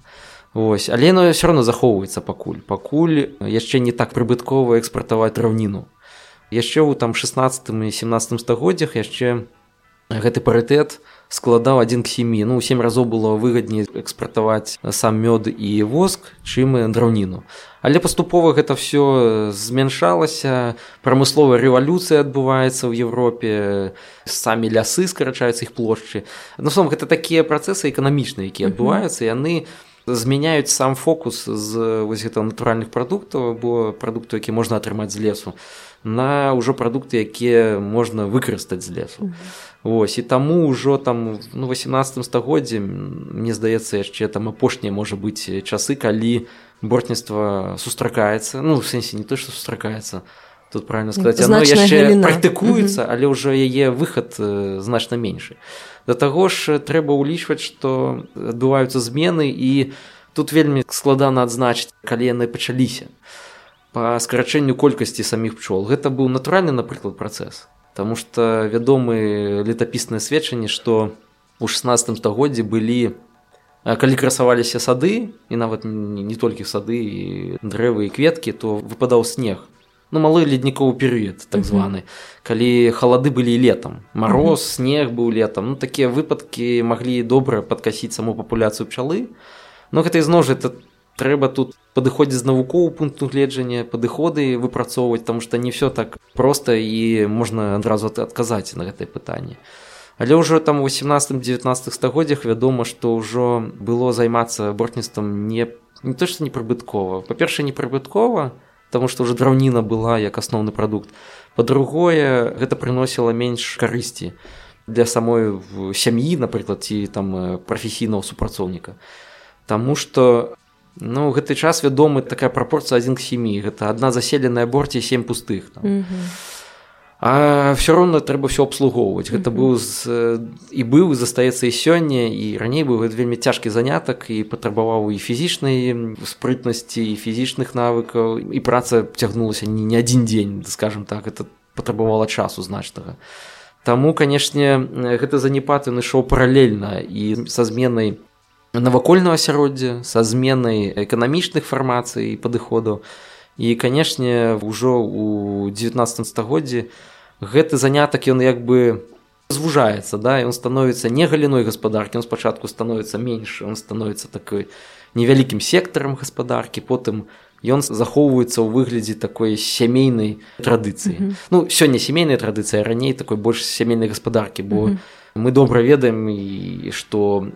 Вось. Але яно все равно захоўваецца пакуль. Пакуль яшчэ не так прыбыткова экспартаваць драўніну яшчэ ў там 16 і 17 стагоддзях яшчэ гэты парытэт складаў адзін к семі ну сем разоў было выгадней экспартаваць сам мёд і воск чым драўніну. Але паступова гэта все змяншалася. Прамысловая рэвалюцыя адбываецца ў Европе самі лясы скарачаюцца іх плошчы. Ну сам гэта такія працэсы эканамічныя якія адбываюцца яны змяняюць сам фокус з вось гэта натуральных прадуктаў або прадукту які можна атрымаць з лесу на ўжо прадукты якія можна выкарыстаць з лесу Вось і таму ўжо там ну 18 стагоддзе мне здаецца яшчэ там апошнія можа быць часы калі бортніцтва сустракаецца ну сэнсе не то што сустракаецца тут правильно сказаць оно яшчэ практыкуецца але ўжо яе выхад значна меншы. Да таго ж трэба ўлічваць што адбываюцца змены і тут вельмі складана адзначыць калі яны пачаліся. Па скарачэнню колькасці саміх пчол. Гэта быў натуральны напрыклад працэс Таму што вядомы летапісныя сведчанні што ў 16 стагоддзі былі калі красаваліся сады і нават не толькі сады і дрэвы і кветкі то выпадаў снег. Ну малы ледніковы перыяд так званы калі халады былі летом мороз снег быў летом. Ну такія выпадкі маглі добра падкасіць саму папуляцыю пчалы но гэта ізноў жа это трэба тут падыходзіць з навукову пункту гледжання падыходы выпрацоўваць там што не все так проста і можна адразу адказаць на гэтае пытанне. Але ўжо там 18-19 стагоддзях вядома што ўжо было займацца бортніцтвам не не то што непрыбыткова. Па-перша непрыбыткова таму што ўжо драўніна была як асноўны прадукт. Па-другое гэта прыносіла менш карысці для самой сям'і напрыклад ці там прафесійнага супрацоўніка. Таму што Ну гэты час вядомы такая прапорцыя адзін к семі гэта адна заселеная борці сем пустых там. Mm -hmm. А все роўна трэба все абслугоўваць. Гэта быў і быў застаецца і сёння і раней быў гэта вельмі цяжкі занятак і патрабаваў і фізічнай спрытнасці і фізічных навыкаў. І праца цягнулася не, не адзін дзень скажем так. Это патрабавала часу значнага. Таму канешне гэта занепад ён ішоў паралельна і са зменай навакольного асяроддзя са зменай эканамічных фармацый падыходу і канешне ўжо у 19 стагоддзі гэты занятак ён як бы звужаецца да ён становіцца не галіной гаспадаркі он спачатку становіцца менш он становіцца такой невялікім сектарам гаспадаркі потым ён захоўваецца ў выглядзе такой сямейнай традыцыі mm -hmm. ну сёння сямейная традыцыя раней такой больш сямейнай гаспадаркі бо mm -hmm. мы добра ведаем і што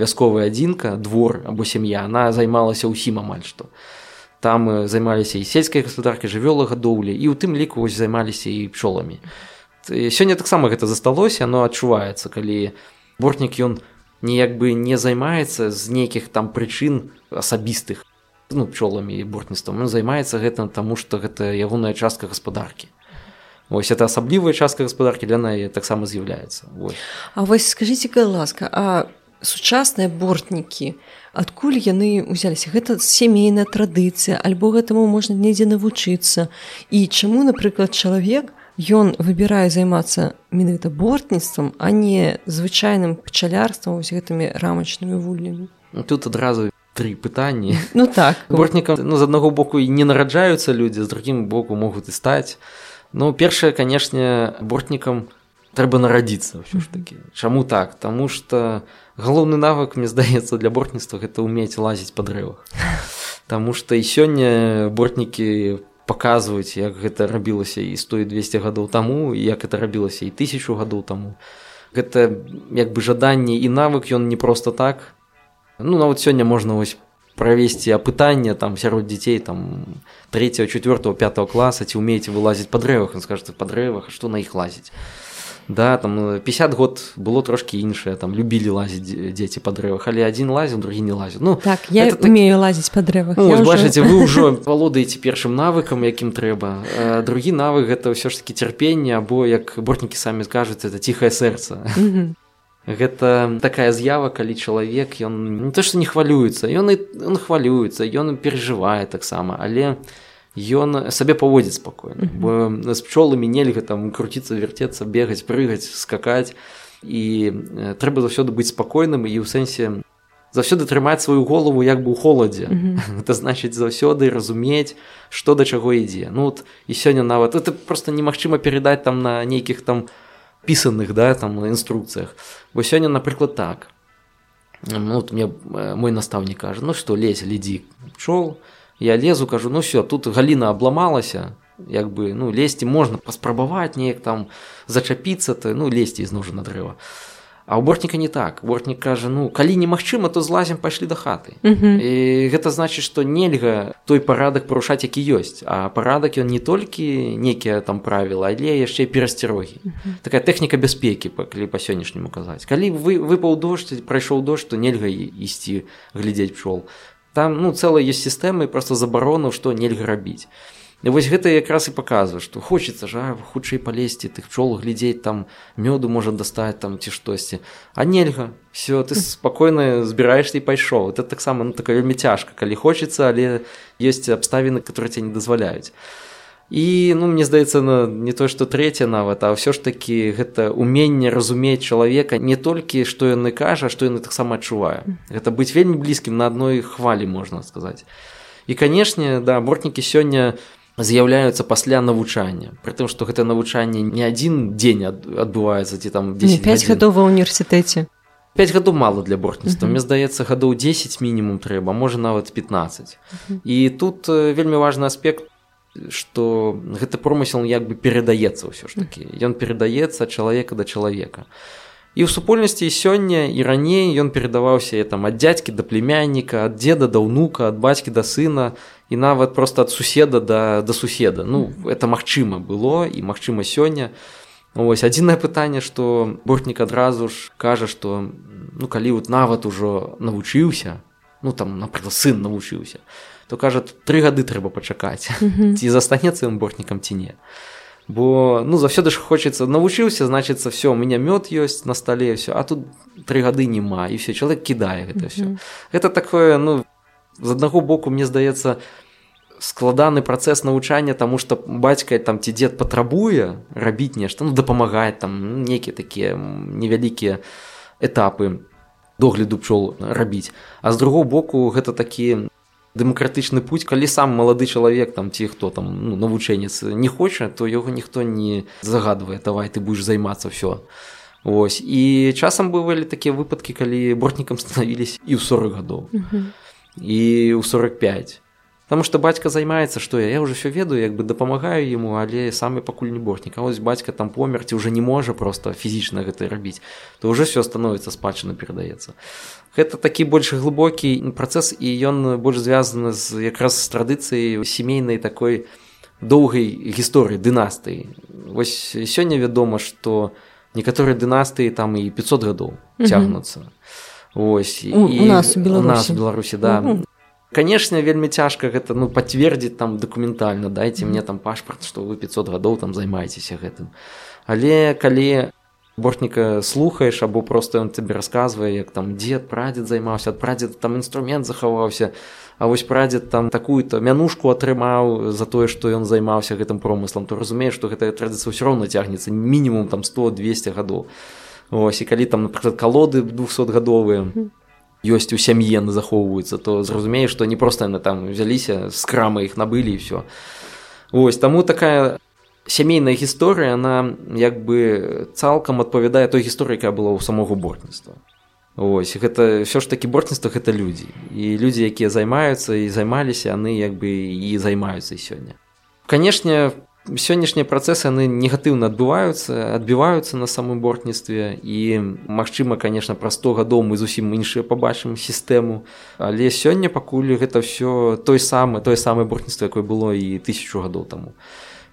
вясковая адзінка двор або сям'я она займалася ўсім амаль што там займаліся і сельскай гаспадаркі жывёлагадоўлі і ў тым ліку вось займаліся і пчоламі сёння таксама гэта засталося оно адчуваецца калі бортнік ён неяк бы не займаецца з нейкіх там прычын асабістых ну пчоламі і бортніцтвам он займаецца гэтым таму што гэта ягоная частка гаспадаркі. Вось это асаблівая частка гаспадаркі для на таксама з'яўляецца. А вось скажитеце ласка а сучасныя бортнікі. Адкуль яны ўзяліся? Гэта сямейная традыцыя альбо гэтаму можна недзе навучыцца. І чаму напрыклад чалавек ён выбірае займацца менавіта бортніцтвам а не звычайным пчалярствам з гэтымі рамачнымі вуллямі? Ну, тут адразу три пытанні. Ну так *laughs* бортнікам ну з аднаго боку і не нараджаюцца людзі з другім боку могуць і стаць. Ну першае канешне бортнікам трэба нарадзіцца ўсё ж такі. Чаму так? Таму что галоўны навык мне здаецца для бортніцтва гэта ўмець лазіць па дрэвах Таму што і сёння бортнікі паказваюць як гэта рабілася і 100 200 гадоў таму як это рабілася і тысячу гадоў таму. Гэта як бы жаданне і навык ён не просто так. Ну нават сёння можна вось правесці апытанне там сярод дзяцей там 3 4 5 класа ці умееце вылазіць па дрэвах? Он скажет па дрэвах што на іх лазіць да там 50 год было трошки іншае там любілі лазіць дзеці па дрэвах але адзін лазіў другі не лазіў ну так я так... умею лазіць па дрэвах ну, ўжо... бачыце вы *laughs* ўжо валодаеце першым навыкам якім трэба а, другі навык гэта ўсё ж таки цярпенне або як бортнікі самі скажуць это ціхае сэрца гэта такая з'ява калі чалавек ён не то што не хвалюецца ён і он хвалюецца ён перажывае таксама але ён сабе паводзіць спакойна бо з пчоламі нельга там круціцца вярцецца бегаць прыгаць скакаць і трэба заўсёды быць спакойным і ў сэнсе заўсёды трымаць сваю голову як бы ў холадзе *laughs* это значыць заўсёды разумець што да чаго ідзе ну вот і сёння нават это просто немагчыма перадаць там на нейкіх там пісаных да там на інструкцыях бо сёння напрыклад так ну, вот мне мой настаўнік кажа ну што лезь ледзі пчол я лезу кажу ну все тут галіна абламалася як бы ну лезці можна паспрабаваць неяк там зачапіцца то ну лезці ізноў жа на дрэва а у бортніка не так. Бортнік кажа ну калі немагчыма то злазім пайшлі да хаты uh -huh. і гэта значыць што нельга той парадак парушаць які ёсць. А парадак ён не толькі некія там правіла але яшчэ перасцярогі uh -huh. такая тэхніка бяспекі калі па сённяшняму казаць. Калі вы выпаў дождь прайшоў дождь то нельга ісці глядзець пчол там ну цэлая ёсць сістэмы просто забарону што нельга рабіць І вось гэта якраз і паказвае што хочется жа хутчэй палезці тых пчол глядзець там мёду можа дастаць там ці штосьці а нельга. Все ты спакойна збіраешься і пайшоў это таксама ну, такая вельмі цяжка калі хочется але ёсць абставіны которые тебе не дазваляюць і ну мне здаецца на не то што трэця нават а ўсё ж такі гэта уменне разумець чалавека не толькі што яны кажа што яны таксама адчувае. Гэта быць вельмі блізкім на адной хвалі можна сказаць. І канешне да бортнікі сёння з'яўляюцца пасля навучання. Пры тым што гэта навучанне не адзін дзень адбываецца ці там 10 5 гадоў ва універсітэце 5 гадоў мала для бортніцтва мне здаецца гадоў 10 мінімум трэба можа нават 15 uh -huh. і тут вельмі важны аспект што гэты промысел як бы перадаецца ўсё ж такі. Ён перадаецца ад чалавека да чалавека. І ў супольнасці сёння і раней ён перадаваўся там ад дзядзькі да племянніка ад деда да ўнука ад бацькі да сына і нават просто ад суседа да да суседа. Ну это магчыма было і магчыма сёння. Ось адзінае пытанне што бортнік адразу ж кажа што ну калі вот нават ужо навучыўся ну там напрыклад сын навучыўся то кажа тры гады трэба пачакаць ці застанецца ён бортнікам ці не бо ну заўсёды ж хочацца навучыўся значыцца все у меня мёд ёсць на стале все а тут тры гады няма і все чалавек кідае гэта все гэта такое ну з аднаго боку мне здаецца складаны працэс навучання таму што бацька там ці дзед патрабуе рабіць нешта ну дапамагаць там нейкія такія невялікія этапы догляду пчол рабіць а з другого боку гэта такі дэмакратычны путь. Калі сам малады чалавек там ці хто там ну, навучэнец не хоча то яго ніхто не загадвае. Давай ты будешь займацца все ось і часам бывалі такія выпадкі калі бортнікам станавілись і ў 40 гадоў і ў 45 Таму што бацька займаецца што я я уже все ведаю як бы дапамагаю яму але самы пакуль не бортнік а вось бацька там померці уже не можа просто фізічна гэта рабіць то уже все становіцца спадчына перадаецца гэта такі больш глыбокі працэс і ён больш звязаны з якраз з традыцыяй сямейнай такой доўгай гісторыі дынастыі вось сёння вядома што некаторыя дынастыі там і 500 гадоў цягнуцца ось і у, у нас у беларусі, у нас беларусі да. Угу конечно вельмі цяжка гэта ну пацвердзіць там дакументальна дайце мне там пашпарт што вы 500 гадоў там займаецеся гэтым. Але калі бортніка слухаеш або просто ён тебе расказвае як там дзед прадзед займаўся ад прадзед там інструмент захаваўся А вось прадзед там такую-то мянушку атрымаў за тое што ён займаўся гэтым промыслам то разумееш што гэтая традыцыя ўсё роўна цягнецца мінімум там 100 200 гадоў. Ось і калі там напрыклад калоды 200 гадовыя ёсць у сям'е на захоўваюцца то зразумееш што не проста яны там узяліся з крамы іх набылі і все ось таму такая сямейная гісторыя она як бы цалкам адпавядае той гісторыі якая была ў самого бортніцтва ось гэта все ж такі бортніцтва гэта людзі. І людзі якія займаюцца і займаліся яны як бы і займаюцца сёння. Канешне сённяшнія працэсы яны негатыўна адбываюцца адбіваюцца на самым бортніцтве і магчыма конечно пра 100 гадоў мы зусім іншыя пабачым сістэму. Але сёння пакуль гэта все той самы тое самае бортніцтва якое было і тысячу гадоў таму.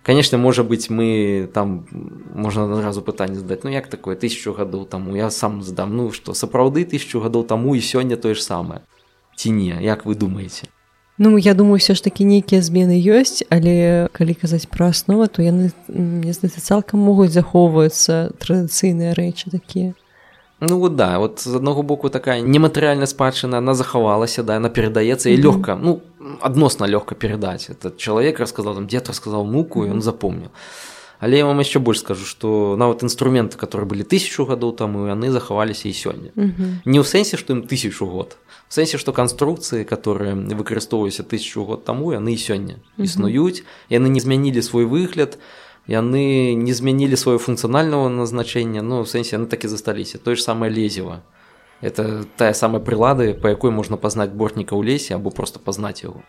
Конечно можа быть мы там можна адразу пытанне задаць ну як такое тысячу гадоў таму? Я сам здам ну што сапраўды тысячу гадоў таму і сёння тое ж самае? Ці не? Як вы думаете Ну я думаю все ж таки нейкія змены ёсць але калі казаць пра аснову то яны мне здаецца цалкам могуць захоўваюцца традыцыйныя рэчы такія. Ну вот да вот з аднаго боку такая нематэрыяльная спадчына она захавалася да она перадаецца і лёгка ну адносна лёгка перадаць. Этот чалавек расказал там дзед расказал муку ён запомніў. Але я вам яшчэ больш скажу што нават інструменты которые былі тысячу гадоў таму яны захаваліся і сёння. Не ў сэнсе што ім тысячу год в сэнсе што канструкцыі которые выкарыстоўваюся тысячу год таму яны і сёння існуюць яны не змянілі свой выгляд яны не змянілі сваё функцыянальнага назначэння ну в сэнсе яны так і засталіся тое ж самае лезева это тая самая прылады па якой можна пазнаць бортніка ў лесе або просто пазнаць яго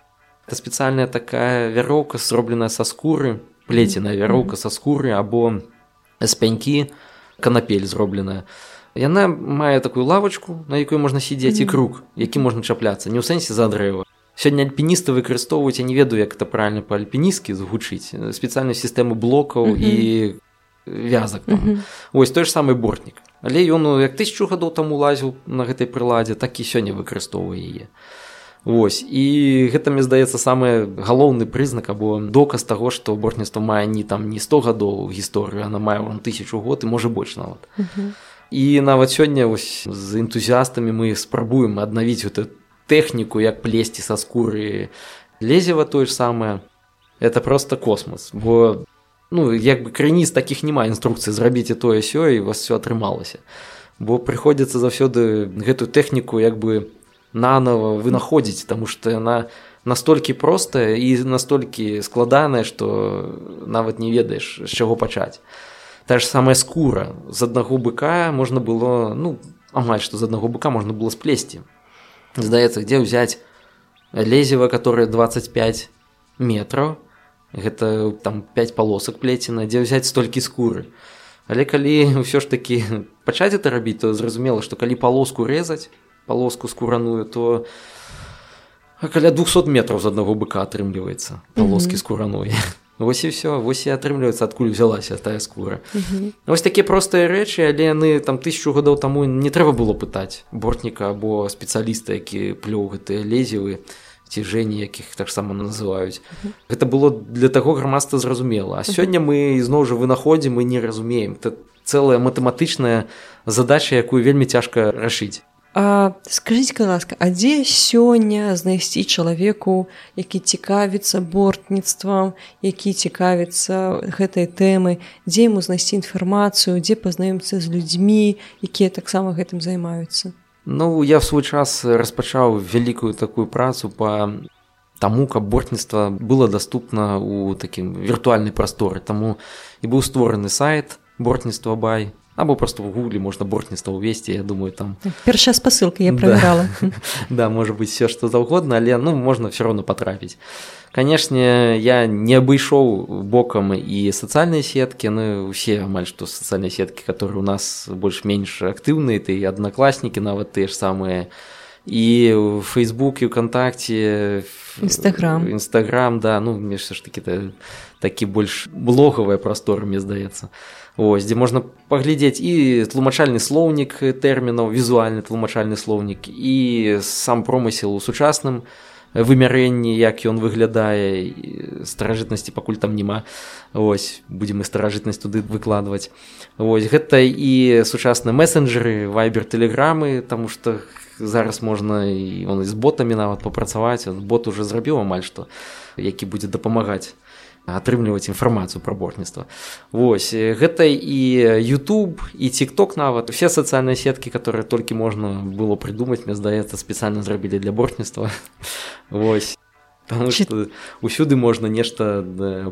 это спецыяльная такая вяроўка зробленая са скуры плеценая вяроўка са скуры або з пянькі канапель зробленая Яна мае такую лавачку, на якой можна сидзець і круг, які можна чапляцца, не ў сэнсе за дрэва. Сёння альпіністы выкарыстоўваюць, я не ведаю, як это правильно па-альпіністкі згучыць спецыяльную сістэму блокаў і вязак. Вось той ж самы бортнік. Але ён ну, як тысячу гадоў таму лазіў на гэтай прыладзе, так і сёння выкарыстоўвае яе. Вось і гэта мне здаецца самы галоўны прызнак або доказ таго, што бортніцтва мае не там не 100 гадоў гісторыю, она мае вам тысячу год і можа больш нават. Uh -huh і нават сёння з энтузіастамі мы спрабуем аднавіць эту тэхніку як плесці са скуры лезева тое ж самае это просто космос. Бо ну як бы крыніц такіх няма інструкцый зрабіце тое сё і вас все атрымалася бо прыходзіцца заўсёды гэтую тэхніку як бы нанова вынаходзіць таму што яна настолькі простая і настолькі складаная што нават не ведаеш з чаго пачаць та ж самая скура. З аднаго быка можна было ну амаль што з аднаго быка можна было сплесці. Здаецца дзе ўзяць лезева которое 25 метров гэта там 5 полосак плеціна дзе взять столькі скуры. Але калі ўсё ж таки пачаць это рабіць то зразумела что калі полоску резаць полоску скураную то каля 200 метров з аднаго быка атрымліваецца полоски mm -hmm. скураной Вось і все вось і атрымліваецца адкуль взялася тая скура. Mm -hmm. вось такія простыя рэчы але яны там тысячу гадоў таму не трэба было пытаць бортніка або спецыяліста які плёў гэтыя лезевы цяжэнні якіх таксама называюць гэта было для таго грамадства зразумела а сёння мы ізноў жа вынаходзім і не разумеем это цэлая матэматычная задача якую вельмі цяжка рашыць А скажитеце ласка а дзе сёння знайсці чалавеку які цікавіцца бортніцтвам які цікавіцца гэтай тэмы дзе яму знайсці інфармацыю дзе пазнаёмцца з людзьмі якія таксама гэтым займаюцца? Ну я в свой час распачаў вялікую такую працу по таму каб бортніцтва было доступна у такім віртуальнай прасторы. Таму і быў створаны сайт бортніцтва бай або просто в гугле можна бортніцтва ўвесці я думаю там. Першая спасылка я правярала да, *laughs* да можа быть все что заўгодна але ну можна все равно потрапіць канешне я не абышоў бокам і сацыяльныя сеткі ну усе амаль што сацыяльныя сеткі которые у нас больш-менш актыўныя ты аднакласнікі нават тыя ж самыя і в фейсбуке вконтакте нстаграм нстаграм да ну мне ж таки такі больш блогавая прастора мне здаецца ось дзе можна паглядзець і тлумачальны слоўнік тэрмінаў візуальны тлумачальны слоўнік і сам промысел у сучасным вымярэнні як ён выглядае старажытнасці пакуль там няма ось будзем і старажытнасць туды выкладваць ось гэта і сучасныя месенджеры вайбер тэлеграмы таму што зараз можна і он з ботамі нават папрацаваць бот уже зрабіў амаль што які будзе дапамагаць атрымліваць інфармацыю пра бортніцтва. Вось гэта і YouTube і тикток нават усе сацыяльныя сеткі которые толькі можна было прыдумаць мне здаецца спецыяльна зрабілі для бортніцтва. *laughs* Вось. Что ўсюды можна нешта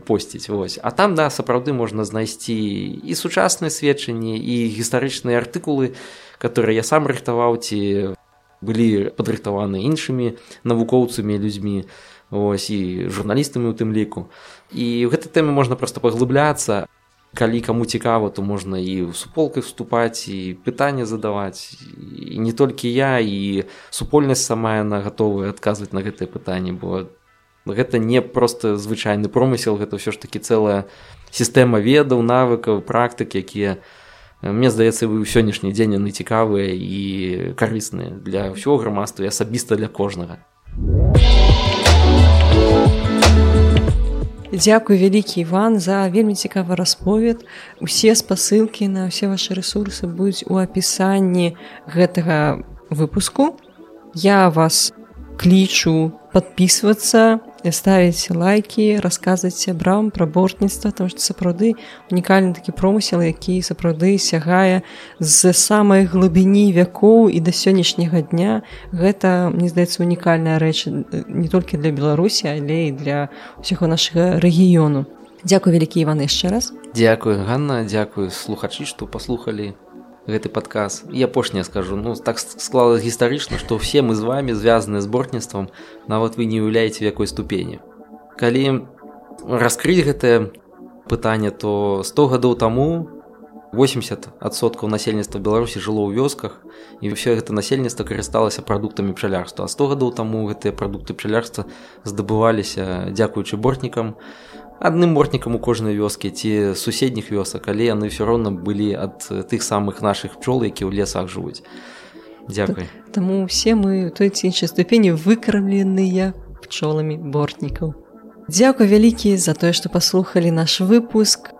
посціць Вось. А там да сапраўды можна знайсці і сучасныя сведчанні і гістарычныя артыкулы которые я сам рыхтаваў ці былі падрыхтаваны іншымі навукоўцамі людзьмі ось і журналістамі у тым ліку. І ў гэтай тэме можна проста паглыбляцца. Калі каму цікава то можна і ў суполках вступаць і пытанне задаваць. І не толькі я і супольнасць сама яна гатовая адказваць на гэтае пытанне бо гэта не просто звычайны промысел гэта ўсё ж такі цэлая сістэма ведаў навыкаў практык якія мне здаецца вы ў сённяшні дзень яны цікавыя і карысныя для ўсёго грамадства і асабіста для кожнага Дзякуй вялікі Іван за вельмі цікавы расповед. Усе спасылкі на ўсе вашы рэсурсы будуць у апісанні гэтага выпуску. Я вас клічу подписываться ставіць лайки расказваць сябрам пра бортніцтва там што сапраўды унікальны такі промысел які сапраўды сягае з самай глыбіні вякоў і да сённяшняга дня. Гэта мне здаецца унікальная рэч не толькі для беларусі але і для ўсяго нашага рэгіёну Дякую вялікі Іван яшчэ раз. Дякую Ганна. Дзякую слухачы што паслухалі гэты падказ. І апошняе скажу. Ну так склалось гістарычна што все мы з вами звязаны з бортніцтвам нават вы не уяўляеце якой ступені. Калі раскрыць гэтае пытанне то 100 гадоў таму 80соткаў насельніцтва беларусі жыло ў вёсках і ўсё гэта насельніцтва карысталася прадуктамі пчалярства. А 100 гадоў таму гэтыя прадукты пчалярства здабываліся дзякуючы бортнікам адным мортнікам у кожнай вёскі ці суседніх вёсак але яны ўсё роўна былі ад тых самых наших пчол які ў лесах жывуць дзякуй Таму усе мы той ці іншай ступені выкармленыя пчоламі бортнікаў Дзякуй вялікі за тое што паслухалі наш выпуск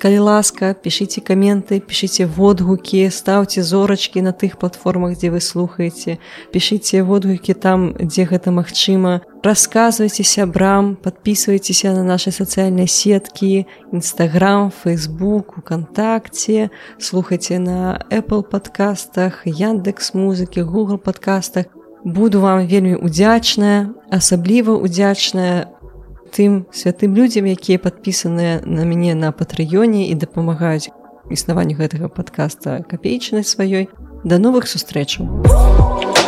калі ласка пішыце каменты пішыце водгукі стаўце зорачкі на тых платформах дзе вы слухаеце пішыце водгукі там дзе гэта магчыма расказвайце сябрам подписывайтеся на наши сацыяльныя сеткі нстаграм фейсбук укантакце слухайце на apple подкастах яндекс музыкі google подкастах. Буду вам вельмі удзячная асабліва удзячная тым святым людзям якія падпісаныя на мяне на патрыёне і дапамагаюць існаванню гэтага падкаста капейчанай сваёй. Да новых сустрэчаў